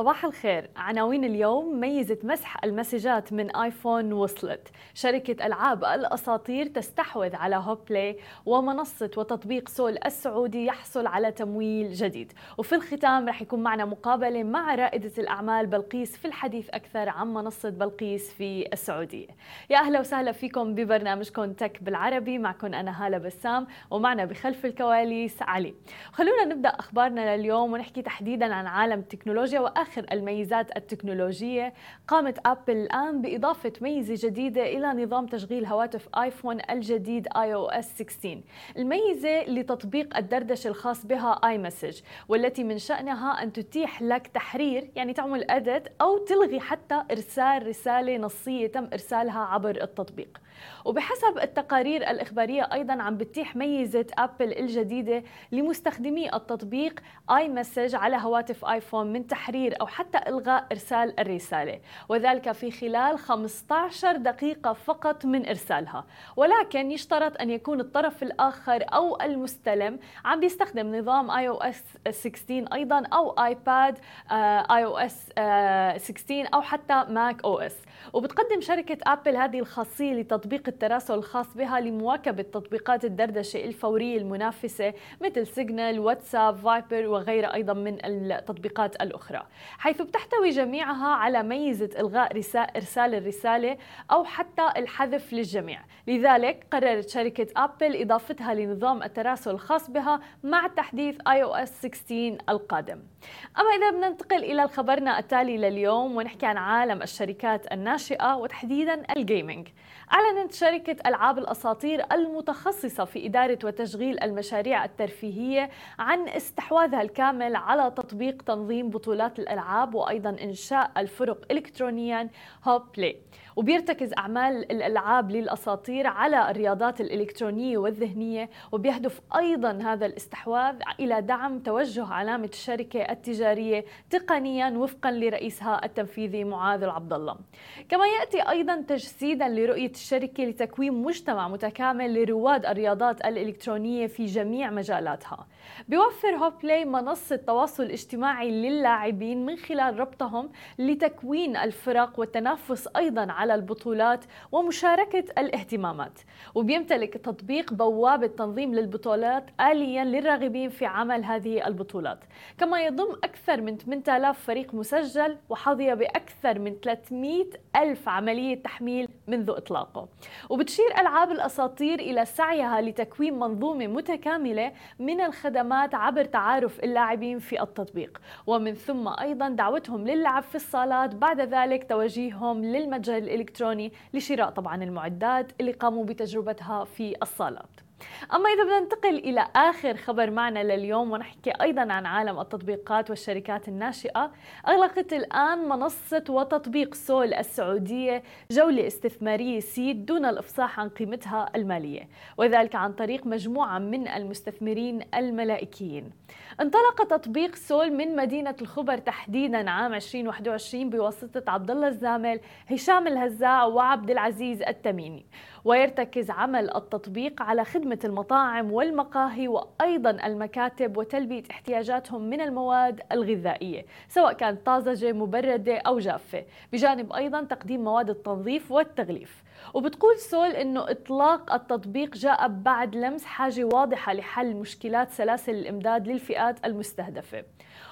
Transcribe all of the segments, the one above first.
صباح الخير. عناوين اليوم ميزة مسح المسجات من آيفون وصلت. شركة ألعاب الأساطير تستحوذ على هوب بلاي ومنصة وتطبيق سول السعودي يحصل على تمويل جديد. وفي الختام رح يكون معنا مقابلة مع رائدة الأعمال بلقيس في الحديث أكثر عن منصة بلقيس في السعودية. يا أهلا وسهلا فيكم ببرنامجكم Tech بالعربي. معكم أنا هالة بسام ومعنا بخلف الكواليس علي. خلونا نبدأ أخبارنا لليوم ونحكي تحديدا عن عالم التكنولوجيا وآخر الميزات التكنولوجية. قامت أبل الآن بإضافة ميزة جديدة إلى نظام تشغيل هواتف آيفون الجديد iOS 16 الميزة لتطبيق الدردشة الخاص بها iMessage والتي من شأنها أن تتيح لك تحرير يعني تعمل edit أو تلغي حتى إرسال رسالة نصية تم إرسالها عبر التطبيق. وبحسب التقارير الإخبارية أيضا عم بتتيح ميزة أبل الجديدة لمستخدمي التطبيق iMessage على هواتف آيفون من تحرير أو حتى إلغاء إرسال الرسالة. وذلك في خلال 15 دقيقة فقط من إرسالها. ولكن يشترط أن يكون الطرف الآخر أو المستلم عم بيستخدم نظام iOS 16 أيضا أو iPadOS 16 أو حتى macOS وبتقدم شركة أبل هذه الخاصية لتطبيق التراسل الخاص بها لمواكبة تطبيقات الدردشة الفورية المنافسة مثل سيجنال واتساب فايبر وغيرها أيضا من التطبيقات الأخرى. حيث بتحتوي جميعها على ميزة إلغاء إرسال الرسالة أو حتى الحذف للجميع. لذلك قررت شركة أبل إضافتها لنظام التراسل الخاص بها مع تحديث iOS 16 القادم. أما إذا بننتقل إلى خبرنا التالي لليوم ونحكي عن عالم الشركات الناشئة وتحديدا ال gaming أعلنت شركة ألعاب الأساطير المتخصصة في إدارة وتشغيل المشاريع الترفيهية عن استحواذها الكامل على تطبيق تنظيم بطولات الألعاب وأيضا إنشاء الفرق إلكترونيا هوب بلاي وبيرتكز أعمال الألعاب للأساطير على الرياضات الإلكترونية والذهنية وبيهدف أيضا هذا الاستحواذ إلى دعم توجه علامة الشركة التجارية تقنيا وفقا لرئيسها التنفيذي معاذ العبد الله كما يأتي أيضا تجسيدا لرؤية الشركة لتكوين مجتمع متكامل لرواد الرياضات الإلكترونية في جميع مجالاتها. بيوفر هوب بلاي منصة تواصل اجتماعي للاعبين من خلال ربطهم لتكوين الفرق والتنافس أيضا على البطولات ومشاركة الاهتمامات. وبيمتلك تطبيق بوابة تنظيم للبطولات آليا للراغبين في عمل هذه البطولات. كما يضم أكثر من 8000 فريق مسجل وحظي بأكثر من 300 ألف عملية تحميل منذ إطلاقه. وبتشير ألعاب الأساطير إلى سعيها لتكوين منظومة متكاملة من الخدمات عبر تعارف اللاعبين في التطبيق. ومن ثم أيضا دعوتهم للعب في الصالات بعد ذلك توجيههم للمتجر الإلكتروني لشراء طبعا المعدات اللي قاموا بتجربتها في الصالات. أما إذا بدنا ننتقل إلى آخر خبر معنا لليوم ونحكي أيضا عن عالم التطبيقات والشركات الناشئة أغلقت الآن منصة وتطبيق سول السعودية جولة استثمارية سيد دون الإفصاح عن قيمتها المالية وذلك عن طريق مجموعة من المستثمرين الملائكيين. انطلق تطبيق سول من مدينة الخبر تحديدا عام 2021 بواسطة عبد الله الزامل هشام الهزاع وعبد العزيز التميمي. ويرتكز عمل التطبيق على خدمة المطاعم والمقاهي وأيضا المكاتب وتلبية احتياجاتهم من المواد الغذائية سواء كانت طازجة مبردة أو جافة بجانب أيضا تقديم مواد التنظيف والتغليف. وبتقول سول إنه إطلاق التطبيق جاء بعد لمس حاجة واضحة لحل مشكلات سلاسل الإمداد للفئات المستهدفة.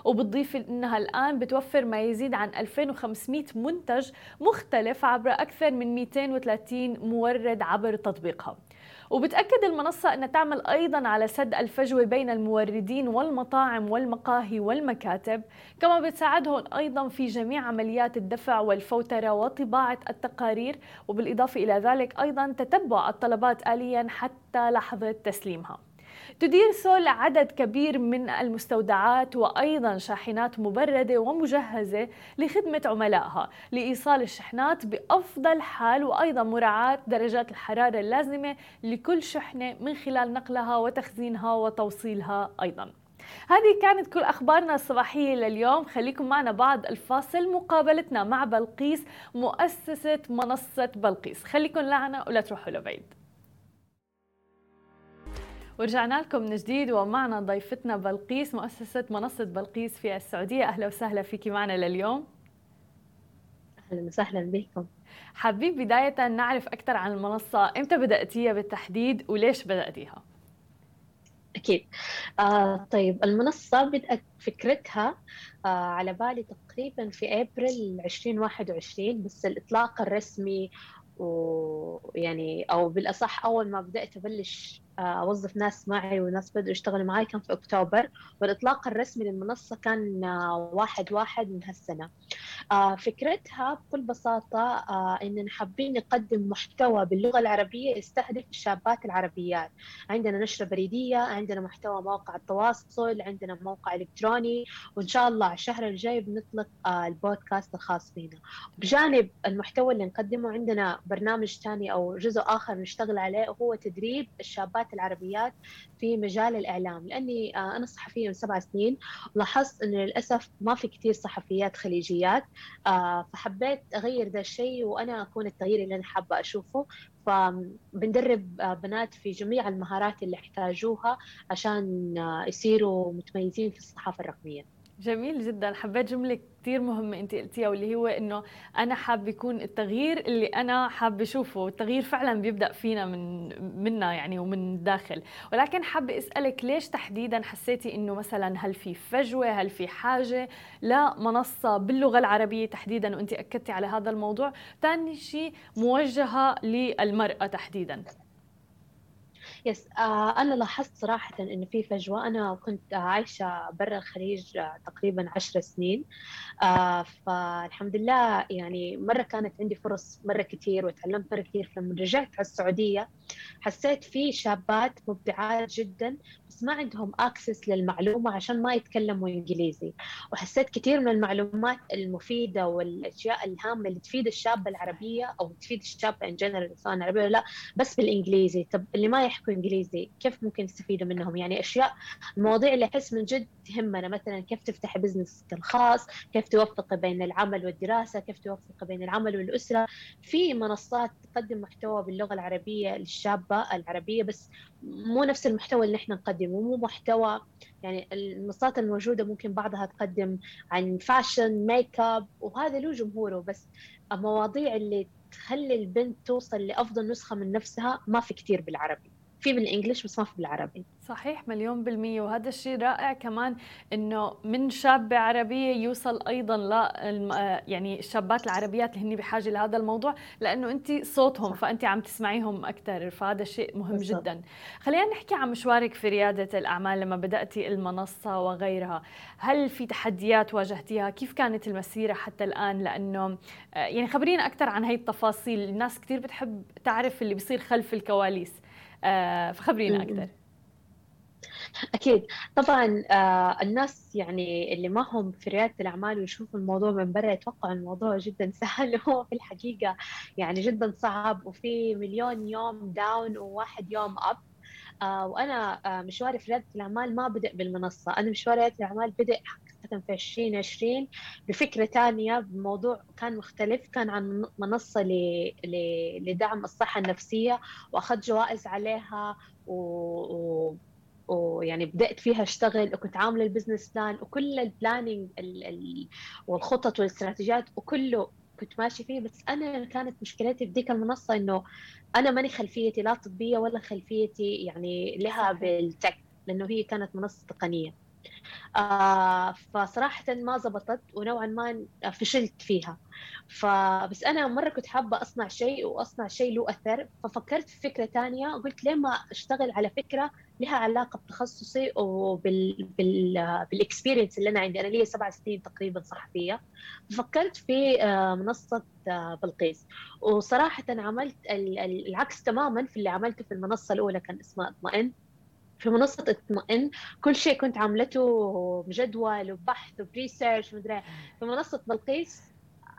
وبتضيف إنها الآن بتوفر ما يزيد عن 2500 منتج مختلف عبر أكثر من 230 مورد عبر تطبيقها. وبتأكد المنصة أنها تعمل أيضا على سد الفجوة بين الموردين والمطاعم والمقاهي والمكاتب. كما بتساعدهم أيضا في جميع عمليات الدفع والفوترة وطباعة التقارير. وبالإضافة إلى ذلك أيضا تتبع الطلبات آليا حتى لحظة تسليمها. تدير سول عدد كبير من المستودعات وأيضا شاحنات مبردة ومجهزة لخدمة عملائها لإيصال الشحنات بأفضل حال وأيضا مراعاة درجات الحرارة اللازمة لكل شحنة من خلال نقلها وتخزينها وتوصيلها أيضا. هذه كانت كل أخبارنا الصباحية لليوم. خليكم معنا بعد الفاصل. مقابلتنا مع بلقيس مؤسسة منصة بلقيس. خليكم معنا ولا تروحوا لبعيد. ورجعنا لكم من جديد ومعنا ضيفتنا بلقيس مؤسسة منصة بلقيس في السعودية. أهلا وسهلا فيك معنا لليوم. أهلا وسهلا بكم. حابين بداية نعرف أكثر عن المنصة. إمتى بدأتيها بالتحديد وليش بدأتيها؟ أكيد. آه طيب المنصة بدأت فكرتها آه على بالي تقريبا في أبريل 2021 بس الإطلاق الرسمي ويعني أو بالأصح أول ما بدأت أبلش أوظف ناس معي وناس بدوا يشتغلوا معي كان في أكتوبر. والإطلاق الرسمي للمنصة كان آه، واحد واحد من هالسنة. آه، فكرتها بكل بساطة اننا حابين نقدم محتوى باللغة العربية يستهدف الشابات العربيات. عندنا نشرة بريدية عندنا محتوى مواقع التواصل عندنا موقع إلكتروني وإن شاء الله الشهر الجاي بنطلق البودكاست الخاص فينا بجانب المحتوى اللي نقدمه عندنا برنامج ثاني أو جزء آخر نشتغل عليه وهو تدريب الشابات الصحافات العربيات في مجال الإعلام لأني آه، أنا صحفية من سبع سنين لاحظت أنه للأسف ما في كثير صحفيات خليجيات آه، فحبيت أغير ذا الشيء وأنا أكون التغيير اللي أنا حابة أشوفه. فبندرب آه، بنات في جميع المهارات اللي يحتاجوها عشان يصيروا متميزين في الصحافة الرقمية. جميل جدا. حبيت جملة كثير مهمة أنت قلتيها واللي هو إنه أنا حاب يكون التغيير اللي أنا حاب أشوفه والتغيير فعلا بيبدأ فينا من منا يعني ومن الداخل ولكن حاب أسألك ليش تحديدا حسيتي إنه مثلا هل في فجوة هل في حاجة لمنصة باللغة العربية تحديدا وأنت أكدتي على هذا الموضوع؟ ثاني شيء موجهة للمرأة تحديدا. يس آه أنا لاحظت صراحة إنه في فجوة. أنا كنت عايشة برا الخليج آه تقريبا عشر سنين. آه فالحمد لله يعني مرة كانت عندي فرص مرة كثير وتعلمت مرة كثير فلما رجعت على السعودية حسيت في شابات مبدعات جدا بس ما عندهم access للمعلومة عشان ما يتكلموا إنجليزي. وحسيت كثير من المعلومات المفيدة والأشياء الهامة اللي تفيد الشابه العربية أو تفيد الشابه in general سواء عربيه ولا لأ بس بالإنجليزي. طب اللي ما يحكوا انجليزي كيف ممكن يستفيدوا منهم؟ يعني أشياء المواضيع اللي أحس من جد تهمنا مثلا كيف تفتح business الخاص كيف توفق بين العمل والدراسة كيف توفق بين العمل والأسرة. في منصات تقدم محتوى باللغة العربية للشابه العربية بس مو نفس المحتوى اللي إحنا نقدمه مو محتوى يعني المنصات الموجودة ممكن بعضها تقدم عن fashion makeup وهذا له جمهوره بس المواضيع اللي تخلي البنت توصل لأفضل نسخة من نفسها ما في كثير بالعربي. في بال English بس ما في بالعربي. صحيح مليون بالمية. وهذا الشيء رائع كمان إنه من شابة عربية يوصل أيضا ل يعني الشابات العربيات اللي هن بحاجة لهذا الموضوع لأنه أنت صوتهم صح. فأنت عم تسمعيهم أكثر فهذا شيء مهم. جدا. خلينا نحكي عن مشوارك في ريادة الأعمال لما بدأتي المنصة وغيرها. هل في تحديات واجهتيها؟ كيف كانت المسيرة حتى الآن؟ لأنه يعني خبرينا أكثر عن هي التفاصيل. الناس كثير بتحب تعرف اللي بيصير خلف الكواليس. آه، فخبرينا أكثر. أكيد. طبعا آه الناس يعني اللي ما هم في ريادة الأعمال ويشوفوا الموضوع من برا يتوقعوا الموضوع جدا سهل. وهو في الحقيقة يعني جدا صعب وفي مليون يوم داون وواحد يوم أب آه وأنا آه مشواري في ريادة الأعمال ما بدأ بالمنصة. أنا مشواري ريادة الأعمال بدأ حقيقة في 2020 بفكرة ثانية بموضوع كان مختلف كان عن منصة ل... ل... لدعم الصحة النفسية وأخذت جوائز عليها و... ويعني بدأت فيها أشتغل وكنت عاملة ال business plan وكل ال planning والخطط والاستراتيجيات وكله كنت ماشي فيه بس أنا كانت مشكلتي في ذيك المنصة إنه أنا ماني خلفيتي لا طبية ولا خلفيتي يعني لها بال tech لأنه هي كانت منصة تقنية. آه فصراحة ما زبطت ونوعا ما فشلت فيها. فبس أنا مرة كنت حابة أصنع شيء وأصنع شيء له أثر ففكرت في فكرة ثانية قلت ليه ما أشتغل على فكرة لها علاقة بتخصصي وبال بال بالإكسبيرينس اللي أنا عندي. أنا لي سبع سنين تقريبا صحفية. فكرت في آه، منصة آه، بلقيس. وصراحة عملت العكس تماما في اللي عملته في المنصة الأولى كان اسمها اطمئن. في منصة اطمئن كل شيء كنت عاملته بجدول وبحث وب research مدري في منصة بلقيس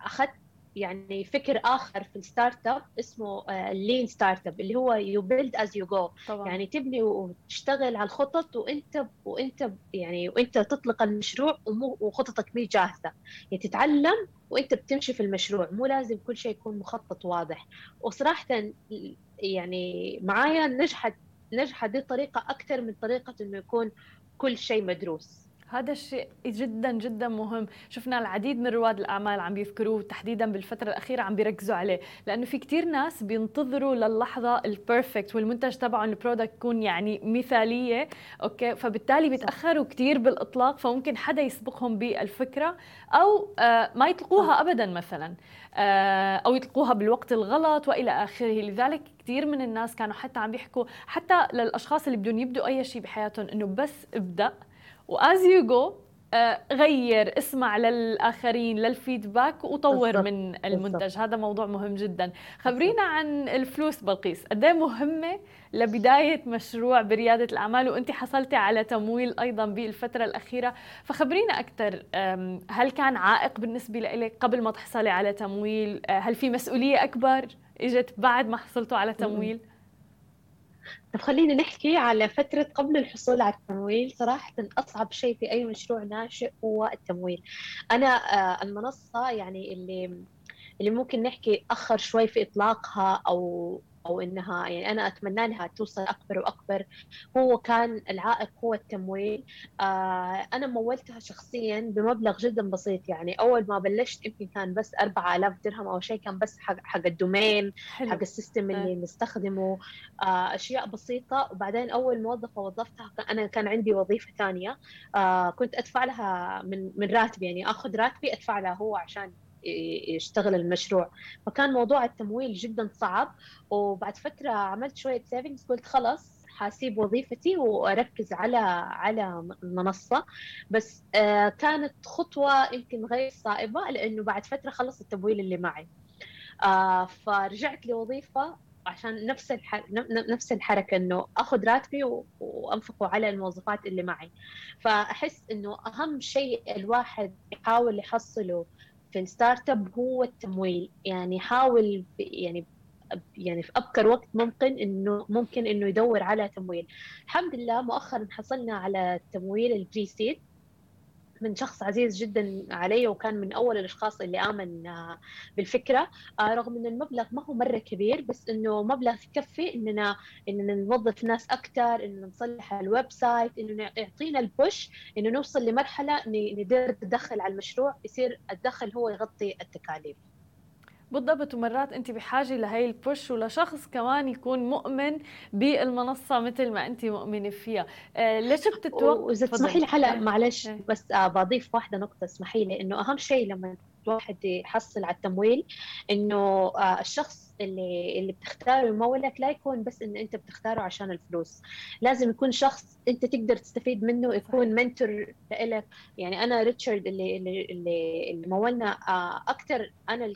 أخذت يعني فكر آخر في ال startup اسمه ال lean startup اللي هو you build as you go يعني تبني وتشتغل على الخطط وأنت وأنت يعني وأنت تطلق المشروع وخططك مي جاهزة. يعني تتعلم وأنت بتمشي في المشروع مو لازم كل شيء يكون مخطط واضح. وصراحه يعني معايا نجحت نجحت دي الطريقة أكثر من طريقة إنه يكون كل شيء مدروس. هذا الشيء جدا جدا مهم. شفنا العديد من رواد الأعمال عم بيذكروه تحديدا بالفترة الأخيرة عم بيركزوا عليه لأنه في كثير ناس بينتظروا للحظة ال perfect والمنتج تبعهم ال product يكون يعني مثالية okay؟ فبالتالي بيتأخروا كثير بالإطلاق فممكن حدا يسبقهم بالفكرة أو آه، ما يطلقوها ابدا مثلا آه، أو يطلقوها بالوقت الغلط وإلى آخره. لذلك كثير من الناس كانوا حتى عم بيحكوا حتى للأشخاص اللي بدهم يبدوا أي شيء بحياتهم إنه بس ابدأ. وأز يو جو غير اسمع للآخرين للفيدباك وطور بالضبط. من المنتج. بالضبط. هذا موضوع مهم جدا. خبرينا عن الفلوس بلقيس. قد إيه مهمة لبداية مشروع بريادة الأعمال؟ وأنت حصلتي على تمويل أيضا بالفترة الأخيرة. فخبرينا أكثر هل كان عائق بالنسبة لك قبل ما تحصلي على تمويل؟ أه، هل في مسؤولية أكبر إجت بعد ما حصلتوا على تمويل؟ طب خلينا نحكي على فترة قبل الحصول على التمويل. صراحة أصعب شيء في أي مشروع ناشئ هو التمويل. أنا آه، المنصة يعني اللي اللي ممكن نحكي أخر شوي في إطلاقها أو أو إنها يعني أنا أتمنى لها توصل أكبر وأكبر. هو كان العائق هو التمويل. آه أنا مولتها شخصيا بمبلغ جدا بسيط. يعني أول ما بلشت يمكن كان بس 4000 درهم أو شيء كان بس حق حق ال domain حلو. حق ال system اللي آه. نستخدمه. آه أشياء بسيطة. وبعدين أول موظفه وظفتها أنا كان عندي وظيفة ثانية. آه كنت أدفع لها من من راتبي. يعني آخذ راتبي أدفع لها هو عشان يشتغل المشروع. فكان موضوع التمويل جدا صعب وبعد فترة عملت شوية سيفنجز قلت خلاص حاسيب وظيفتي وأركز على على المنصه بس آه كانت خطوة يمكن غير صائبة لأنه بعد فترة خلص التمويل اللي معي. آه فرجعت لوظيفة عشان نفس. نفس الحركة إنه آخذ راتبي وأنفقه على الموظفات اللي معي. فأحس إنه أهم شيء الواحد يحاول يحصله في ال startup هو التمويل. يعني حاول يعني يعني في أبكر وقت ممكن انه ممكن إنه يدور على تمويل. الحمد لله مؤخرا حصلنا على تمويل ال pre-seed من شخص عزيز جدا علي وكان من أول الأشخاص اللي آمن آه، بالفكرة. آه، رغم إن المبلغ ما هو مرة كبير بس إنه مبلغ يكفي إننا إننا نوظف ناس أكثر انه نصلح ال website انه يعطينا ال push إنه نوصل لمرحلة ندير تدخل على المشروع يصير الدخل هو يغطي التكاليف. بالضبط. ومرات انت بحاجة لهي البوش ولشخص كمان يكون مؤمن بالمنصة مثل ما انت مؤمنة فيها. آه ليش بتتوقع؟ وإذا تسمحي لي هلأ معلش إيه. بس آه بضيف واحدة نقطة. اسمحي لي إنه أهم شيء لما الواحد يحصل على التمويل إنه آه الشخص اللي اللي بتختاره يمولك لا يكون بس إن أنت بتختاره عشان الفلوس. لازم يكون شخص أنت تقدر تستفيد منه يكون mentor لك يعني أنا ريتشارد اللي اللي اللي, اللي مولنا آه، أكثر أنا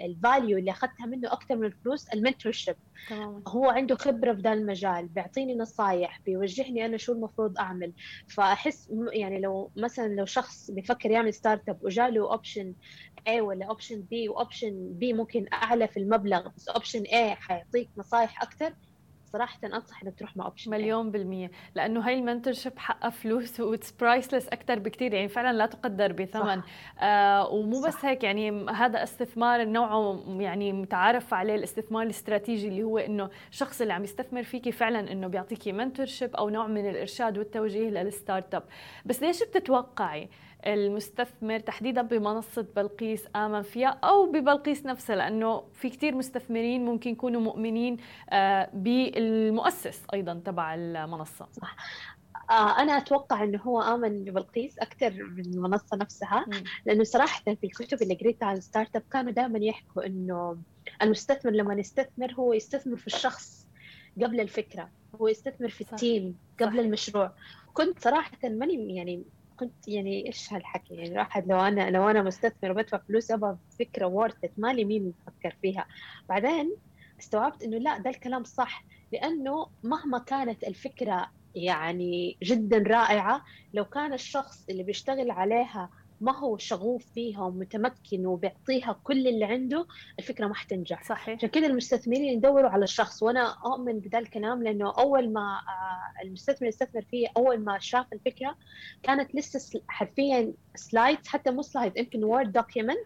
ال value اللي أخذتها منه أكثر من الفلوس ال mentorship هو عنده خبرة في ذا المجال بيعطيني نصايح بيوجهني أنا شو المفروض أعمل. فأحس يعني لو مثلا لو شخص بيفكر يعمل startup وجاله option A ولا اوبشن B و option B ممكن أعلى في المبلغ بس option A حيعطيك نصايح أكثر صراحة أنصح إنك تروح مع option مليون بالمية. لأنه هاي ال mentorship حقها فلوس و it's priceless أكثر بكثير يعني فعلا لا تقدر بثمن. آه ومو صح. بس هيك يعني هذا استثمار نوعه يعني متعارف عليه الاستثمار الاستراتيجي اللي هو إنه الشخص اللي عم يستثمر فيكي فعلا إنه بيعطيكي mentorship أو نوع من الإرشاد والتوجيه لل startup بس ليش بتتوقعي؟ المستثمر تحديدا بمنصة بلقيس آمن فيها أو ببلقيس نفسها لأنه في كتير مستثمرين ممكن يكونوا مؤمنين آه، بالمؤسس أيضا تبع المنصة صح آه أنا أتوقع أنه هو آمن ببلقيس أكثر من المنصة نفسها لأنه صراحة في الكتب اللي قريتها عن startup كانوا دائما يحكوا أنه المستثمر لما يستثمر هو يستثمر في الشخص قبل الفكرة هو يستثمر في صح. ال team قبل صح. المشروع كنت صراحة ماني يعني كنت يعني إيش هالحكي؟ يعني الواحد لو أنا لو أنا مستثمر وبدفع فلوس أبغى فكرة worth مالي مين يفكر فيها. بعدين استوعبت إنه لا ده الكلام صح لأنه مهما كانت الفكرة يعني جدا رائعة لو كان الشخص اللي بيشتغل عليها ما هو شغوف فيها ومتمكن وبيعطيها كل اللي عنده الفكرة ما حتنجح. صحيح. عشان كذا المستثمرين يدوروا على الشخص. وأنا اؤمن بذا الكلام لأنه أول ما المستثمر يستثمر فيه أول ما شاف الفكرة كانت لسه حرفيا slides حتى مو slides يمكن Word document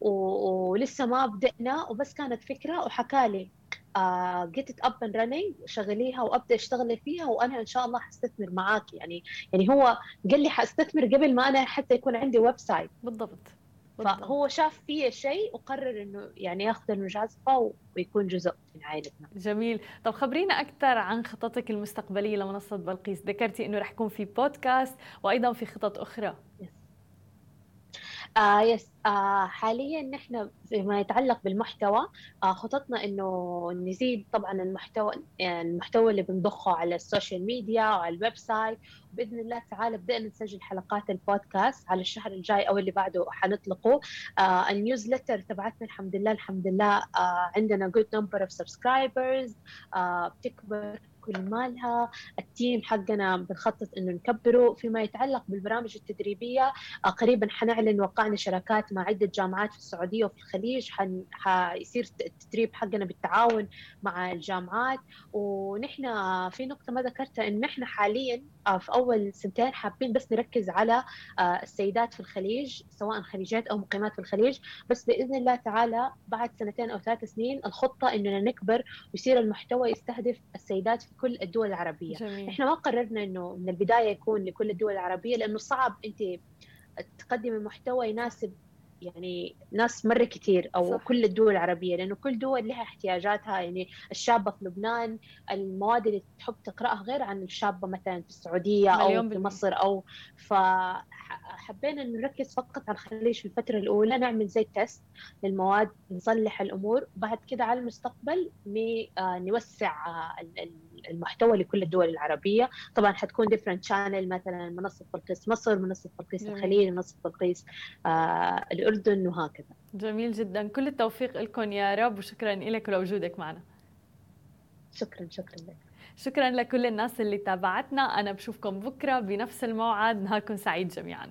ولسه ما بدأنا وبس كانت فكرة وحكى لي get it up and running شغليها وأبدأ اشتغلي فيها وأنا إن شاء الله حستثمر معاك. يعني يعني هو قال لي حستثمر قبل ما أنا حتى يكون عندي website بالضبط. فهو شاف فيه شيء وقرر إنه يعني ياخذ المجازفه ويكون جزء من عائلتنا. جميل، طب خبرينا أكثر عن خططك المستقبلية لمنصة بلقيس، ذكرتي إنه رح يكون في بودكاست وأيضا في خطط أخرى. آه yes آه حاليا نحن فيما يتعلق بالمحتوى آه خططنا إنه نزيد طبعا المحتوى يعني المحتوى اللي بنضخه على ال social media وعلى ال website. بإذن الله تعالى بدأنا نسجل حلقات البودكاست على الشهر الجاي أو اللي بعده حنطلقه. آه ال newsletter تبعتنا الحمد لله الحمد لله آه عندنا good number of subscribers بتكبر كل مالها. التيم حقنا بنخطط إنه نكبره فيما يتعلق بالبرامج التدريبية. آه، قريبا حنعلن وقعنا شراكات مع عدة جامعات في السعودية وفي الخليج. حن... حيصير التدريب حقنا بالتعاون مع الجامعات. ونحن في نقطة ما ذكرتها انه نحن حاليا في أول سنتين حابين بس نركز على آه، السيدات في الخليج سواء خليجات أو مقيمات في الخليج بس بإذن الله تعالى بعد سنتين أو ثلاث سنين الخطة إننا نكبر ويصير المحتوى يستهدف السيدات في كل الدول العربية جميل. إحنا ما قررنا إنه من البداية يكون لكل الدول العربية لأنه صعب أنت تقدمي محتوى يناسب يعني ناس مرة كثير أو صح. كل الدول العربية لأنه كل دول لها احتياجاتها يعني الشابة في لبنان المواد اللي تحب تقرأها غير عن الشابة مثلا في السعودية أو في مصر أو فحبينا إنه نركز فقط على الخليج في الفترة الأولى نعمل زي تيست للمواد نصلح الأمور بعد كده على المستقبل آه، نوسع المحتوى لكل الدول العربية. طبعا حتكون different channel مثلا منصة بلقيس مصر منصة بلقيس الخليج منصة بلقيس آه الأردن وهكذا. جميل جدا. كل التوفيق لكم يا رب وشكرا لك ولوجودك معنا. شكرا شكرا لك. شكرا لكل الناس اللي تابعتنا. أنا بشوفكم بكرة بنفس الموعد. نهاركم سعيد جميعاً.